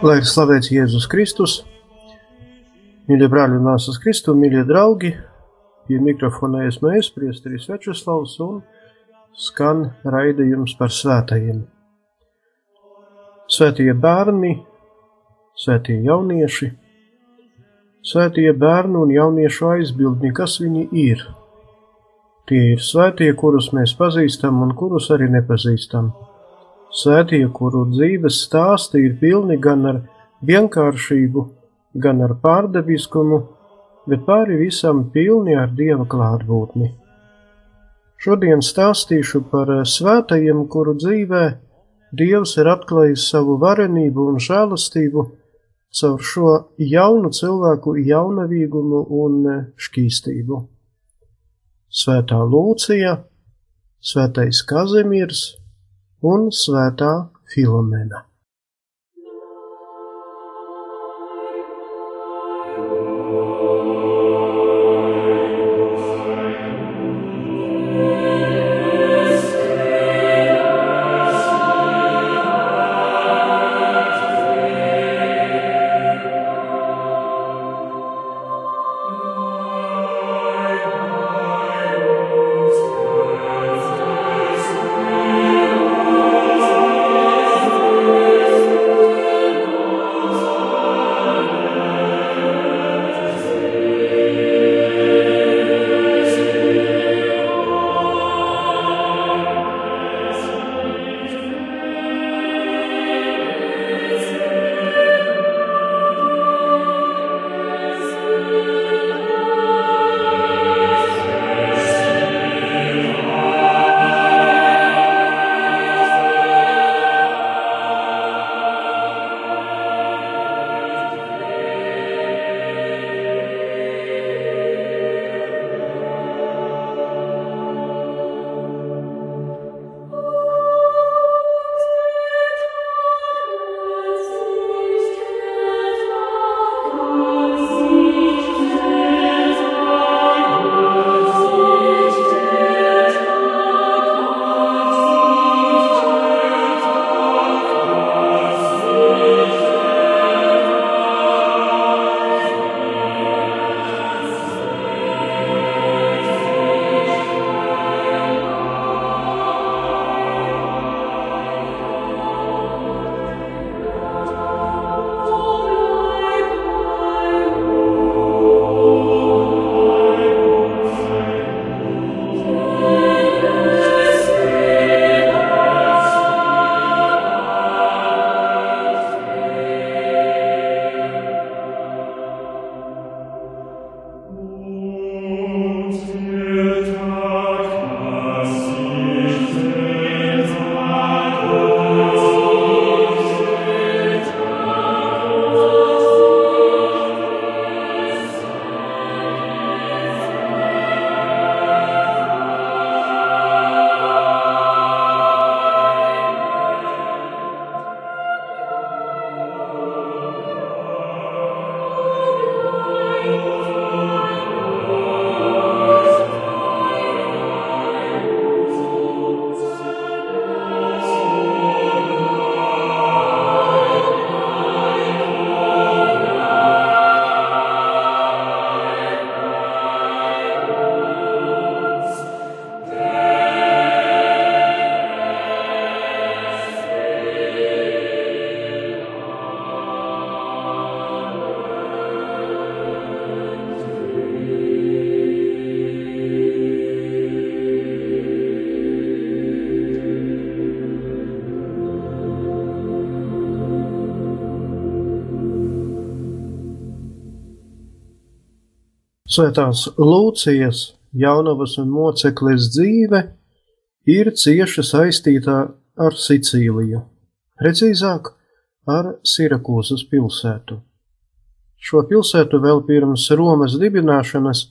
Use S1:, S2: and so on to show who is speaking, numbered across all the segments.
S1: Lai ir slavēts Jēzus Kristus, mīļie brāļi un māsas Kristu, mīļie draugi, pie mikrofona esmu es, priesteris Večuslavs, un skan raidījums par svētajiem. Svētie bērni, svētie jaunieši, svētie bērnu un jauniešu aizbildni, kas viņi ir – Tie ir svētie, kurus mēs pazīstam un kurus arī nepazīstam. Svētie, kuru dzīves stāsti ir pilni gan ar vienkāršību, gan ar pārdabiskumu, bet pāri visam pilni ar dieva klātbūtni. Šodien stāstīšu par svētajiem, kuru dzīvē Dievs ir atklājis savu varenību un žēlastību caur šo jaunu cilvēku jaunavīgumu un šķīstību. Svētā Lūcija, Svētais Kazimirs un Svētā Filomena. Svētās Lūcijas, Jaunavas un Mocekles dzīve ir cieši saistīta ar Sicīliju, precīzāk ar Sirakūzas pilsētu. Šo pilsētu vēl pirms Romas dibināšanas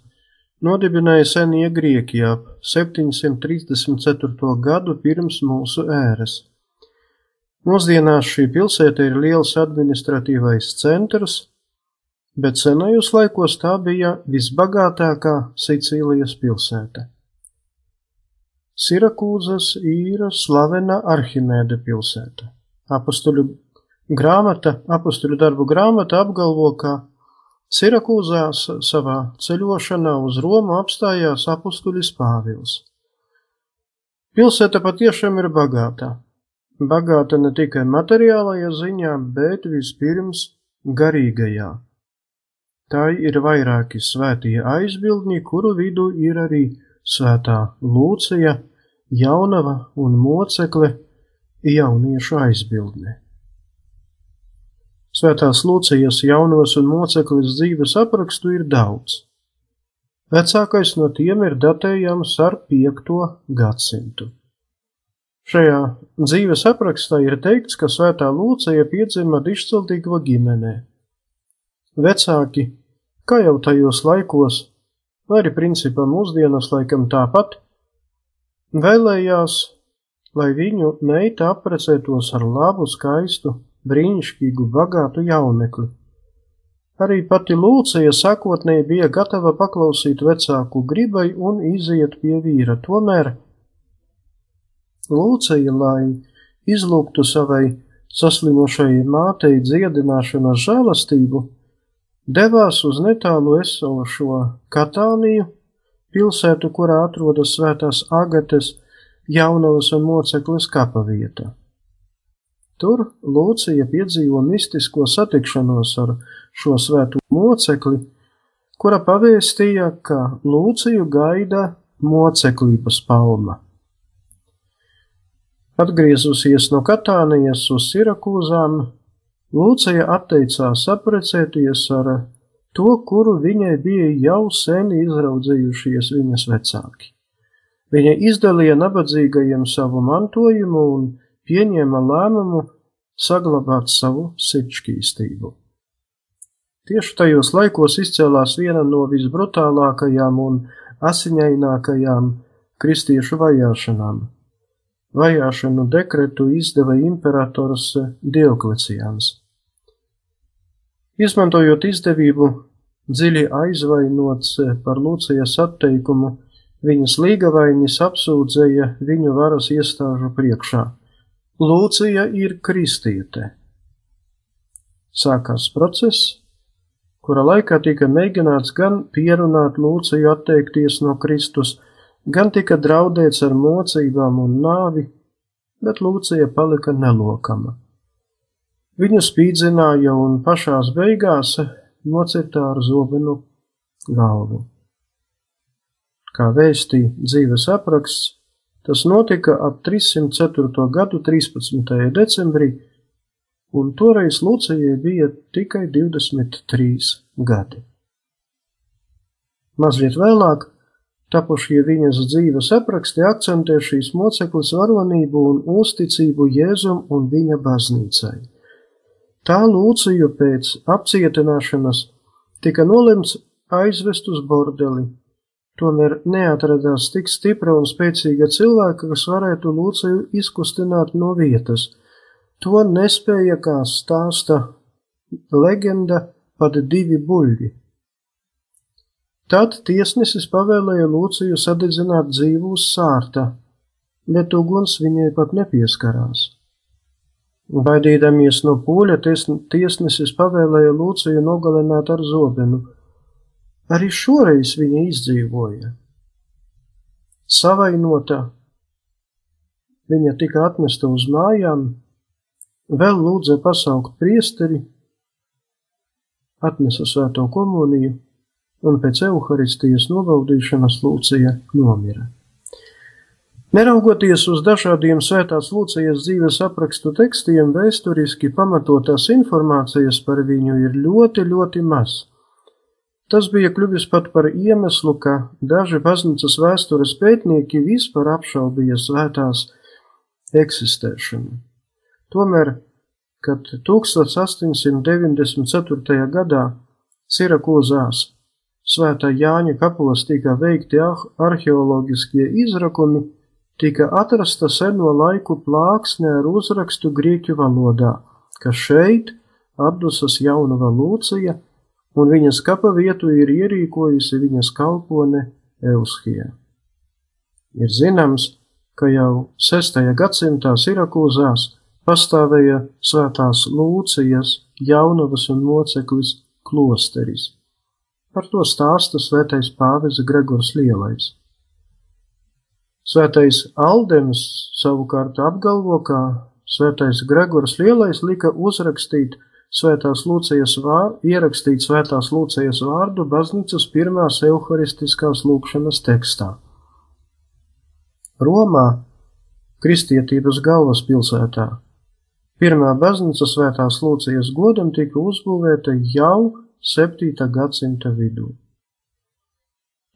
S1: nodibināja senie grieķi ap 734. gadu pirms mūsu ēras. Mūsdienās šī pilsēta ir liels administratīvais centrs, bet senajos laikos tā bija visbagātākā Sicīlijas pilsēta. Sirakūzas ir slavena Arhimēda pilsēta. Apustuļu grāmata, apustuļu darbu grāmata apgalvo, ka Sirakūzās savā ceļošanā uz Romu apstājās apustulis Pāvils. Pilsēta patiešām ir bagātā. Bagāta ne tikai materiālajā ziņā, bet vispirms garīgajā. Tā ir vairāki svētie aizbildņi, kuru vidū ir arī svētā Lūcija, jaunava un mocekle jauniešu aizbildne. Svētās Lūcijas jaunos un moceklis dzīves aprakstu ir daudz. Vecākais no tiem ir datējams ar 5. gadsimtu. Šajā dzīves aprakstā ir teikts, ka svētā Lūcija piedzima dišciltīgva ģimenē. Vecāki, kā jau tajos laikos, arī principā mūsdienas laikam tāpat, vēlējās, lai viņu meita apprecētos ar labu, skaistu, brīnišķīgu, bagātu jaunekli. Arī pati Lūcija sākotnēji bija gatava paklausīt vecāku gribai un iziet pie vīra, tomēr Lūcija, lai izlūgtu savai saslimušai mātei dziedināšanas žēlastību, devās uz netālu esošo Katāniju, pilsētu, kurā atrodas svētās Agates, Jaunavas un Mocekles kapavieta. Tur Lūcija piedzīvo mistisko satikšanos ar šo svēto mocekli, kura pavēstīja, ka Lūciju gaida moceklības palma. Atgriezusies no Katānijas uz Sirakūzām, Lūcija atteicās aprecēties ar to, kuru viņai bija jau sen izraudzījušies viņas vecāki. Viņa izdalīja nabadzīgajiem savu mantojumu un pieņēma lēmumu saglabāt savu sirdšķīstību. Tieši tajos laikos izcēlās viena no visbrutālākajām un asiņainākajām kristiešu vajāšanām. Vajāšanu dekretu izdeva imperators Diokleciāns. Izmantojot izdevību, dziļi aizvainots par Lūcijas atteikumu, viņas līgavainis apsūdzēja viņu varas iestāžu priekšā Lūcija ir kristiete. Sākās process, kura laikā tika mēģināts gan pierunāt Lūciju atteikties no Kristus, gan tika draudēts ar mocībām un nāvi, bet Lūcija palika nelokama. Viņu spīdzināja un pašās beigās nocirtā ar zobenu galvu. Kā vēstī dzīves apraksts, Tas notika ap 304. gadu 13. decembrī, un toreiz Lucijai bija tikai 23 gadi. Mazliet vēlāk tapušie viņas dzīves apraksti akcentē šīs moceklis varonību un uzticību Jēzum un viņa baznīcai. Tā Lūciju pēc apcietināšanas tika nolemts aizvest uz bordeli, Tomēr neatradās tik stipra un spēcīga cilvēka, kas varētu Lūciju izkustināt no vietas. To nespēja, kā stāsta leģenda, pat divi buļļi. Tad tiesnesis pavēlēja Lūciju sadedzināt dzīvu uz sārta, bet uguns viņai pat nepieskarās. Baidīdamies no pūļa, tiesnesis pavēlēja Lūciju nogalināt ar zobenu Arī šoreiz viņa izdzīvoja. Savainota, viņa tika atnesta uz mājām, vēl lūdza pasaukt priesteri, atnesa svēto komuniju un pēc evaharistijas nobaudīšanas Lūcija nomira. Neraugoties uz dažādiem svētās Lūcijas dzīves aprakstu tekstiem, vēsturiski pamatotās informācijas par viņu ir ļoti, ļoti maz. Tas bija kļuvis pat par iemeslu, ka daži baznīcas vēstures pētnieki vispār apšaubīja svētās eksistēšanu. Tomēr, kad 1894. gadā Sirakūzās svētā Jāņa kapulas tika veikti arheoloģiskie izrakumi, tika atrasta seno laiku plāksne ar uzrakstu grieķu valodā, ka šeit atdusas jaunava Lūcija – un viņas kapa vietu ir ierīkojusi viņas kalpone Euskija. Ir zināms, ka jau 6. gadsimtā Sirakūzās pastāvēja svētās Lūcijas, Jaunavas un Moceklis klosteris. Par to stāsta svētais pāvis Gregors Lielais. Svētais Aldems savukārt apgalvo, ka svētais Gregors Lielais lika uzrakstīt Svētās Lūcijas vārdu, ierakstīt Svētās Lūcijas vārdu baznīcas pirmās evharistiskās lūkšanas tekstā. Romā, kristietības galvaspilsētā, pirmā baznīca Svētās Lūcijas godam tika uzbūvēta jau 7. gadsimta vidū.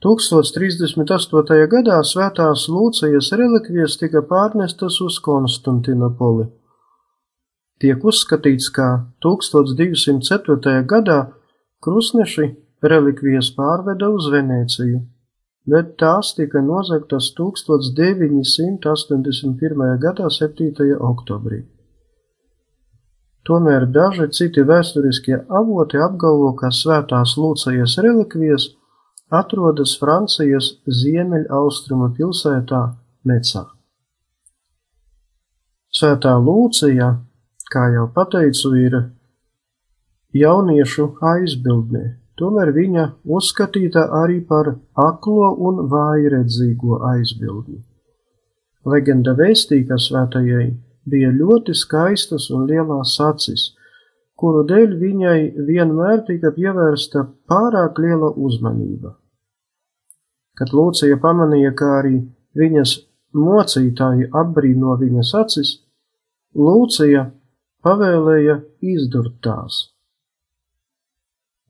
S1: 1038. gadā Svētās Lūcijas relikvijas tika pārnestas uz Konstantinopoli tiek uzskatīts, ka 1204. gadā krustneši relikvijas pārveda uz Venēciju, bet tās tika nozagtas 1981. gadā 7. oktobrī. Tomēr daži citi vēsturiskie avoti apgalvo, ka svētās Lūcijas relikvijas atrodas Francijas ziemeļaustrumu pilsētā Mecā. Svētā Lūcija kā jau pateicu, ir jauniešu aizbildne, tomēr viņa uzskatīta arī par aklo un vājredzīgo aizbildni. Legenda vēstī, ka svētajai bija ļoti skaistas un lielās acis, kuru dēļ viņai vienmēr tika pievērsta pārāk liela uzmanība. Kad Lūcija pamanīja, ka arī viņas mocītāji apbrīno viņas acis, Lūcija pavēlēja izdurt tās.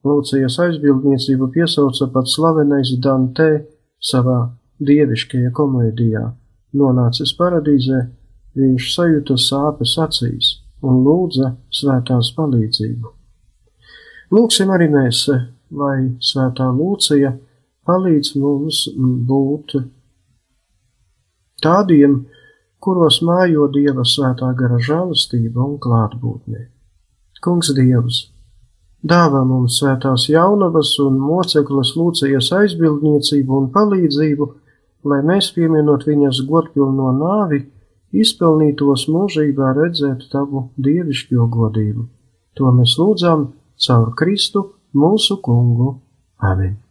S1: Lūcijas aizbildniecību piesauca pat slavenais Dante savā dieviškajā komēdijā. Nonācis paradīzē, viņš sajuta sāpes acīs un lūdza svētās palīdzību. Lūksim arī mēs, lai svētā Lūcija palīdz mums būt tādiem, kuros mājo Dieva svētā gara žēlastība un klātbūtne. Kungs Dievs, dāvā mums svētās jaunavas un moceklas lūcējas aizbildniecību un palīdzību, lai mēs pieminot viņas godpilno nāvi, izpelnītos mūžībā redzēt tavu dievišķo godību. To mēs lūdzam caur Kristu mūsu kungu. Amen!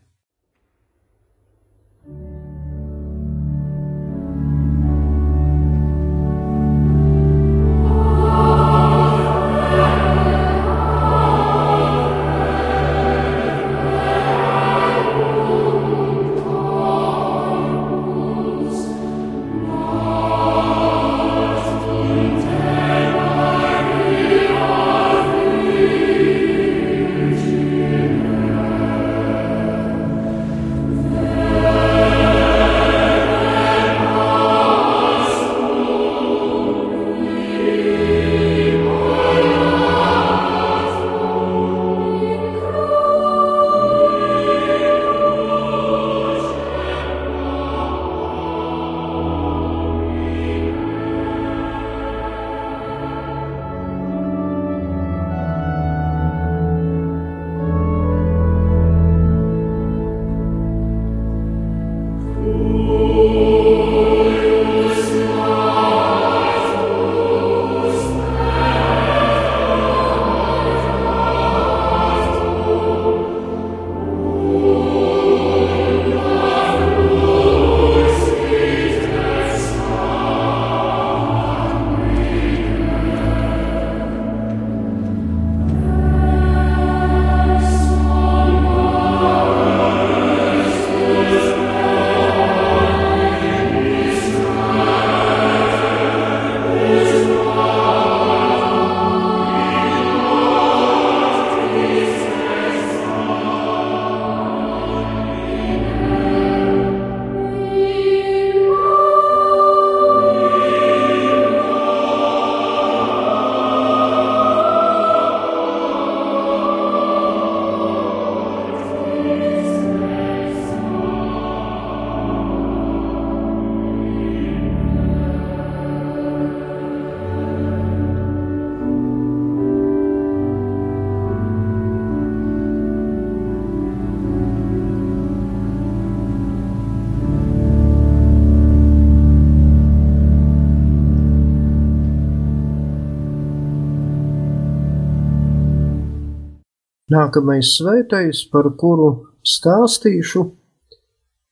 S1: Nākamais svētais, par kuru stāstīšu,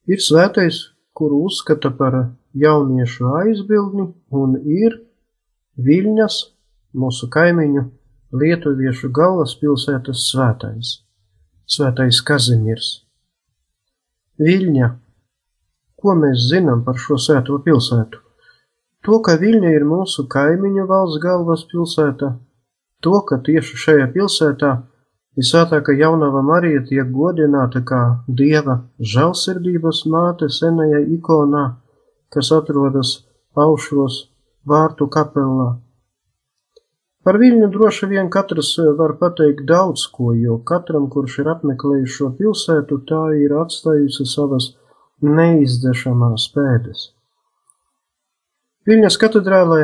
S1: ir svētais, kuru uzskata par jauniešu aizbildni un ir Viļņas, mūsu kaimiņu lietuviešu galvaspilsētas svētais, svētais Kazimirs. Viļņa. Ko mēs zinām par šo svēto pilsētu? To, ka Viļņa ir mūsu kaimiņu valsts galvaspilsēta, to, ka tieši šajā pilsētā visvētākā jaunava Marija tiek godināta kā Dieva žēlsirdības māte senajā ikonā, kas atrodas Aušros vārtu kapelā. Par Viļņu droši vien katrs var pateikt daudz ko, jo katram, kurš ir apmeklējis šo pilsētu, tā ir atstājusi savas neizdzešamās pēdas. Viļņas katedrālē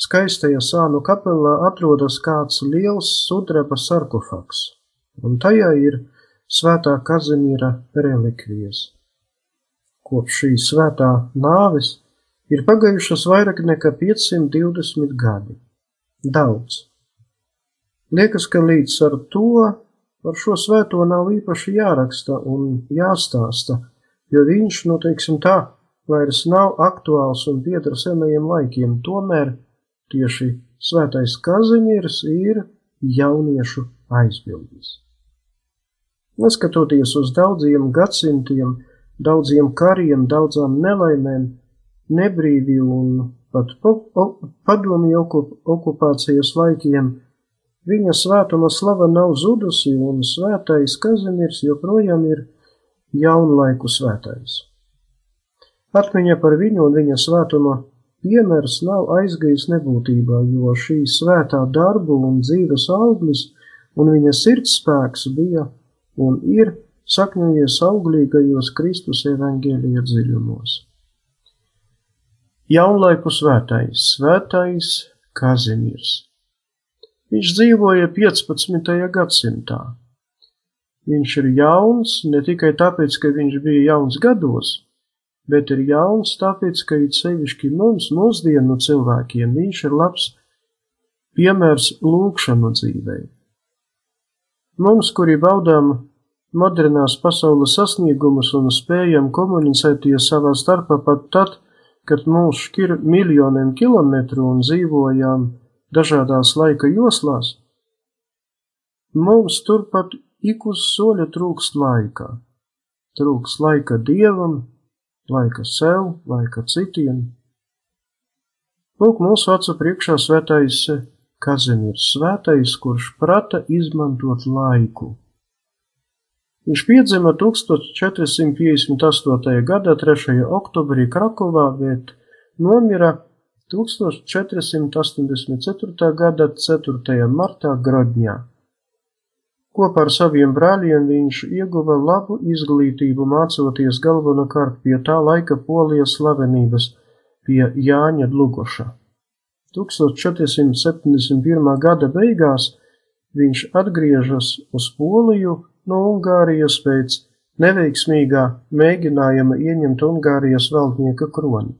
S1: skaistajā sānu kapelā atrodas kāds liels sudraba sarkofaks, un tajā ir svētā Kazimīra relikvijas. Kopš šīs svētā nāves Ir pagājušas vairāk nekā 520 gadi. Daudz. Liekas, ka līdz ar to par šo svēto nav īpaši jāraksta un jāstāsta, jo viņš, nu teiksim tā, vairs nav aktuāls un pieder senajiem laikiem. Tomēr tieši svētais Kazimirs ir jauniešu aizbildnis. Neskatoties uz daudziem gadsimtiem, daudziem kariem, daudzām nelaimēm, nebrīvi un pat padomju okupācijas laikiem, viņa svētuma slava nav zudusi un svētais Kazimirs joprojām ir jaunlaiku svētais. Atmiņa par viņu un viņa svētuma piemērs nav aizgājis nebūtībā, jo šī svētā darbu un dzīves auglis un viņa sirdspēks bija un ir sakņojies auglīgajos Kristus evaņģēlija dziļumos. Jaunlaiku svētais, svētais Kazimirs. Viņš dzīvoja 15. gadsimtā. Viņš ir jauns ne tikai tāpēc, ka viņš bija jauns gados, bet ir jauns tāpēc, ka it sevišķi mums, mūsdienu cilvēkiem, viņš ir labs piemērs lūkšanu dzīvē. Mums, kuri baudām modernās pasaules sasniegumus un spējam komunicēties savā starpā pat tad, kad mūs šķir miljoniem kilometru un dzīvojām dažādās laika joslās, mums turpat ik uz soļa trūkst laika. Trūkst laika dievam, laika sev, laika citiem. Lūk, mūsu acu priekšā svētais Kazimirs, svētais, kurš prata izmantot laiku. Viņš piedzima 1458. gada 3. oktobrī Krakovā, bet nomira 1484. gada 4. martā Grodņā. Kopā ar saviem brāļiem viņš ieguva labu izglītību mācoties galvenokārt pie tā laika polijas slavenības pie Jāņa Dlugoša. 1471. gada beigās viņš atgriežas uz Poliju no Ungārijas pēc neveiksmīgā mēģinājuma ieņemt Ungārijas valdnieka kroni.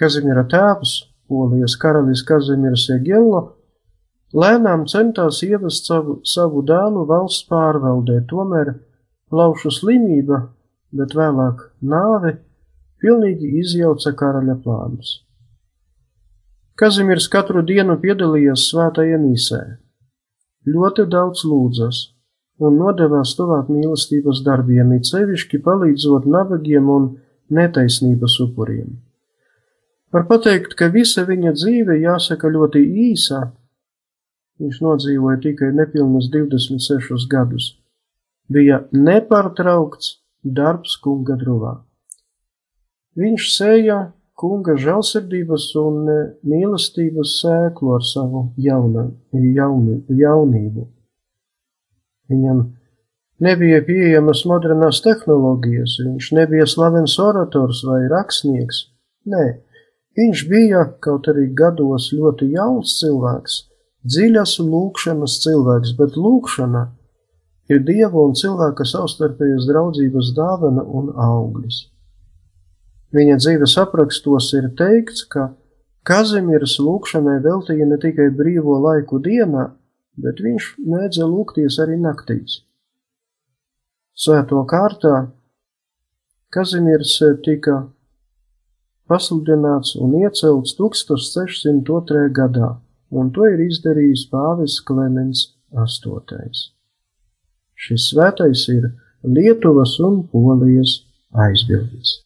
S1: Kazimiera tēvs, Polijas karalis Kazimirs Jegello, lēnām centās ievest savu, savu dēlu valsts pārvaldē, tomēr laušu slimība, bet vēlāk nāve, pilnīgi izjauca karaļa plānus. Kazimirs katru dienu piedalījās svētajā misē, ļoti daudz lūdzas, un nodevās tuvāk mīlestības darbiem, it sevišķi palīdzot nabagiem un netaisnības upuriem. Var pateikt, ka visa viņa dzīve jāsaka ļoti īsā. Viņš nodzīvoja tikai nepilnus 26 gadus. Bija nepārtraukts darbs kunga druvā. Viņš sēja kunga žēlsirdības un mīlestības sēklu ar savu jauna, jaunu, jaunību. Viņam nebija pieejamas modernās tehnoloģijas, viņš nebija slavens orators vai rakstnieks. Nē, viņš bija, kaut arī gados, ļoti jauns cilvēks, dziļas lūkšanas cilvēks, bet lūkšana ir dieva un cilvēka savstarpējas draudzības dāvana un auglis. Viņa dzīves aprakstos ir teikts, ka Kazimieras lūkšanai veltīja ne tikai brīvo laiku dienā, bet viņš mēdza lūgties arī naktīs. Svēto kārtā Kazimirs tika pasludināts un iecelts 1602. gadā, un to ir izdarījis pāvis Klemens VIII. Šis svētais ir Lietuvas un Polijas aizbildnis.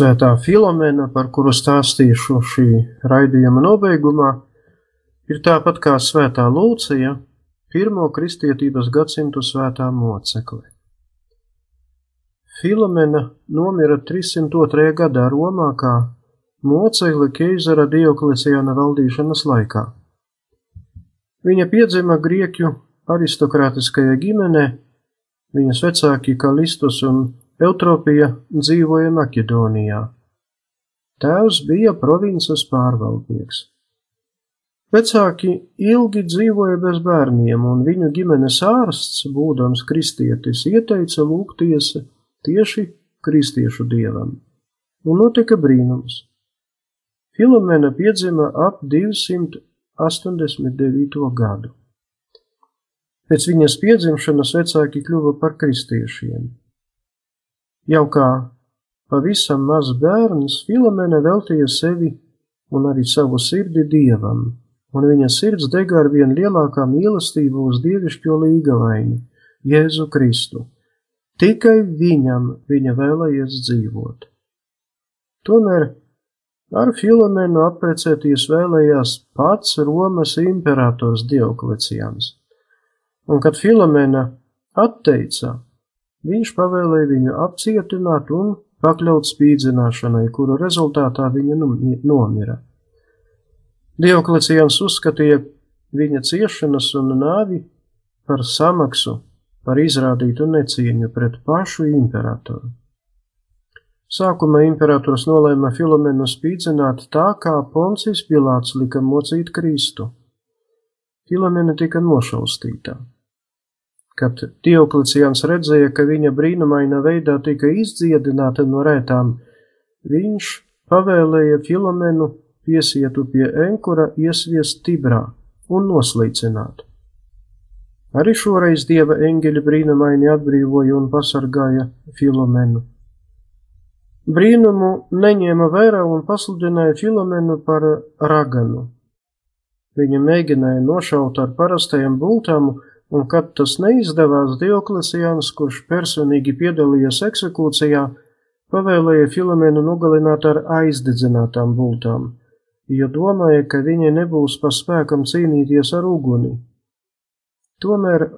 S1: Svētā Filomena, par kuru stāstīšu šī raidījuma nobeigumā, ir tāpat kā Svētā Lūcija, pirmo kristietības gadsimtu svētā mocekle. Filomena nomira 302. gadā Romā kā mocekle Keizara Diokleciāna valdīšanas laikā. Viņa piedzima Grieķu aristokrātiskajā ģimenē, viņas vecāki Kalistus un Eutropija dzīvoja Maķedonijā. Tēvs bija provinces pārvaldnieks. Vecāki ilgi dzīvoja bez bērniem, un viņu ģimenes ārsts, būdams kristietis, ieteica lūgties tieši kristiešu dievam, un notika brīnums. Filomena piedzima ap 289. gadu. Pēc viņas piedzimšanas vecāki kļuva par kristiešiem. Jau kā pavisam mazs bērns, Filomena veltīja sevi un arī savu sirdi dievam, un viņa sirds dega ar vien lielākā mīlestību uz dievišķo līgavaini, Jēzu Kristu. Tikai viņam viņa vēlējies dzīvot. Tomēr ar Filomenu apprecēties vēlējās pats Romas imperators Dioklecians, un kad Filomena atteica, Viņš pavēlēja viņu apcietināt un pakļaut spīdzināšanai, kuru rezultātā viņa nu, nomira. Dioklecians uzskatīja viņa ciešanas un nāvi par samaksu par izrādītu necieņu pret pašu imperatoru. Sākumā imperators nolēma Filomenu spīdzināt tā, kā Poncijs Pilāts lika mocīt Kristu. Filomena tika nošaustīta. Kad Diokliciāns redzēja, ka viņa brīnumaina veidā tika izdziedināta no rētām, viņš pavēlēja Filomenu piesietu pie enkura iesviest Tibrā un noslīcināt. Arī šoreiz dieva eņģeļi brīnumaini atbrīvoja un pasargāja Filomenu. Brīnumu neņēma vērā un pasludināja Filomenu par raganu. Viņa mēģināja nošaut ar parastajām bultām, un kad tas neizdevās, Dioklesiāns, kurš personīgi piedalījās eksekūcijā, pavēlēja Filomenu nogalināt ar aizdedzinātām bultām, jo domāja, ka viņai nebūs pa spēkam cīnīties ar uguni. Tomēr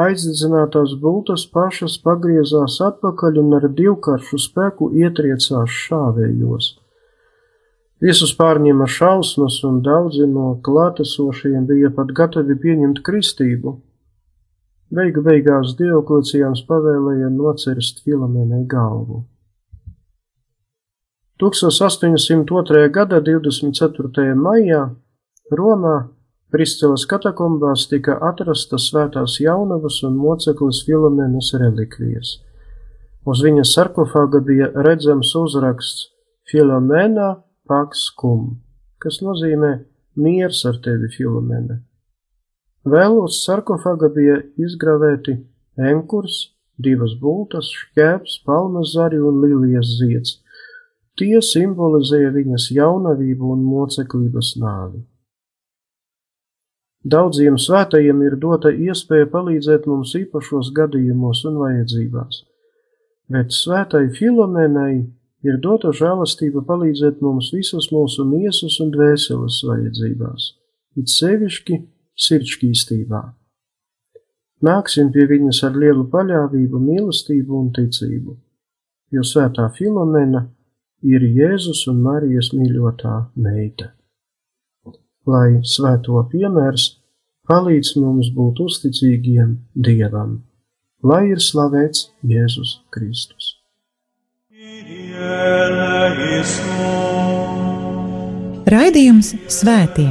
S1: aizdedzinātās bultas pašas pagriezās atpakaļ un ar divkaršu spēku ietriecās šāvējos. Visus pārņēma šausmas, un daudzi no klātesošajiem bija pat gatavi pieņemt kristību. Beigu beigās Diokleciāns pavēlēja nocirst Filomenai galvu. 1802. gada 24. maijā Romā Priscilas katakombās tika atrastas svētās jaunavas un moceklis Filomenes relikvijas. Uz viņas sarkofāga bija redzams uzraksts Filomena Pax Cum, kas nozīmē miers ar tevi, Filomene. Vēl uz sarkofāga bija izgravēti enkurs, divas bultas, šķēps, palmas zari un lilijas zieds. Tie simbolizēja viņas jaunavību un moceklības nāvi. Daudziem svētajiem ir dota iespēja palīdzēt mums īpašos gadījumos un vajadzībās, bet svētai Filomenai ir dota žēlastība palīdzēt mums visas mūsu miesas un dvēseles vajadzībās, it sevišķi sirdšķīstībā. Nāksim pie viņas ar lielu paļāvību, mīlestību un ticību, jo svētā Filomena ir Jēzus un Marijas mīļotā meita lai svēto piemērs palīdz mums būt uzticīgiem Dievam, lai ir slavēts Jēzus Kristus.
S2: Raidījums Svētie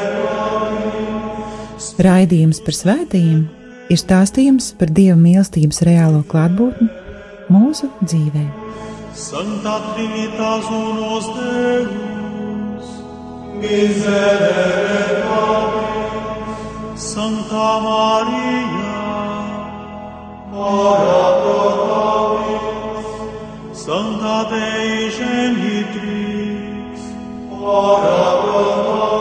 S2: Raidījums par svētījumiem ir stāstījums par Dieva mīlestības reālo klātbūtni mūsu dzīvē. Santa Trinitas unos Deus, miserere Santa Maria, ora pro nobis, Santa Dei Genitrix, ora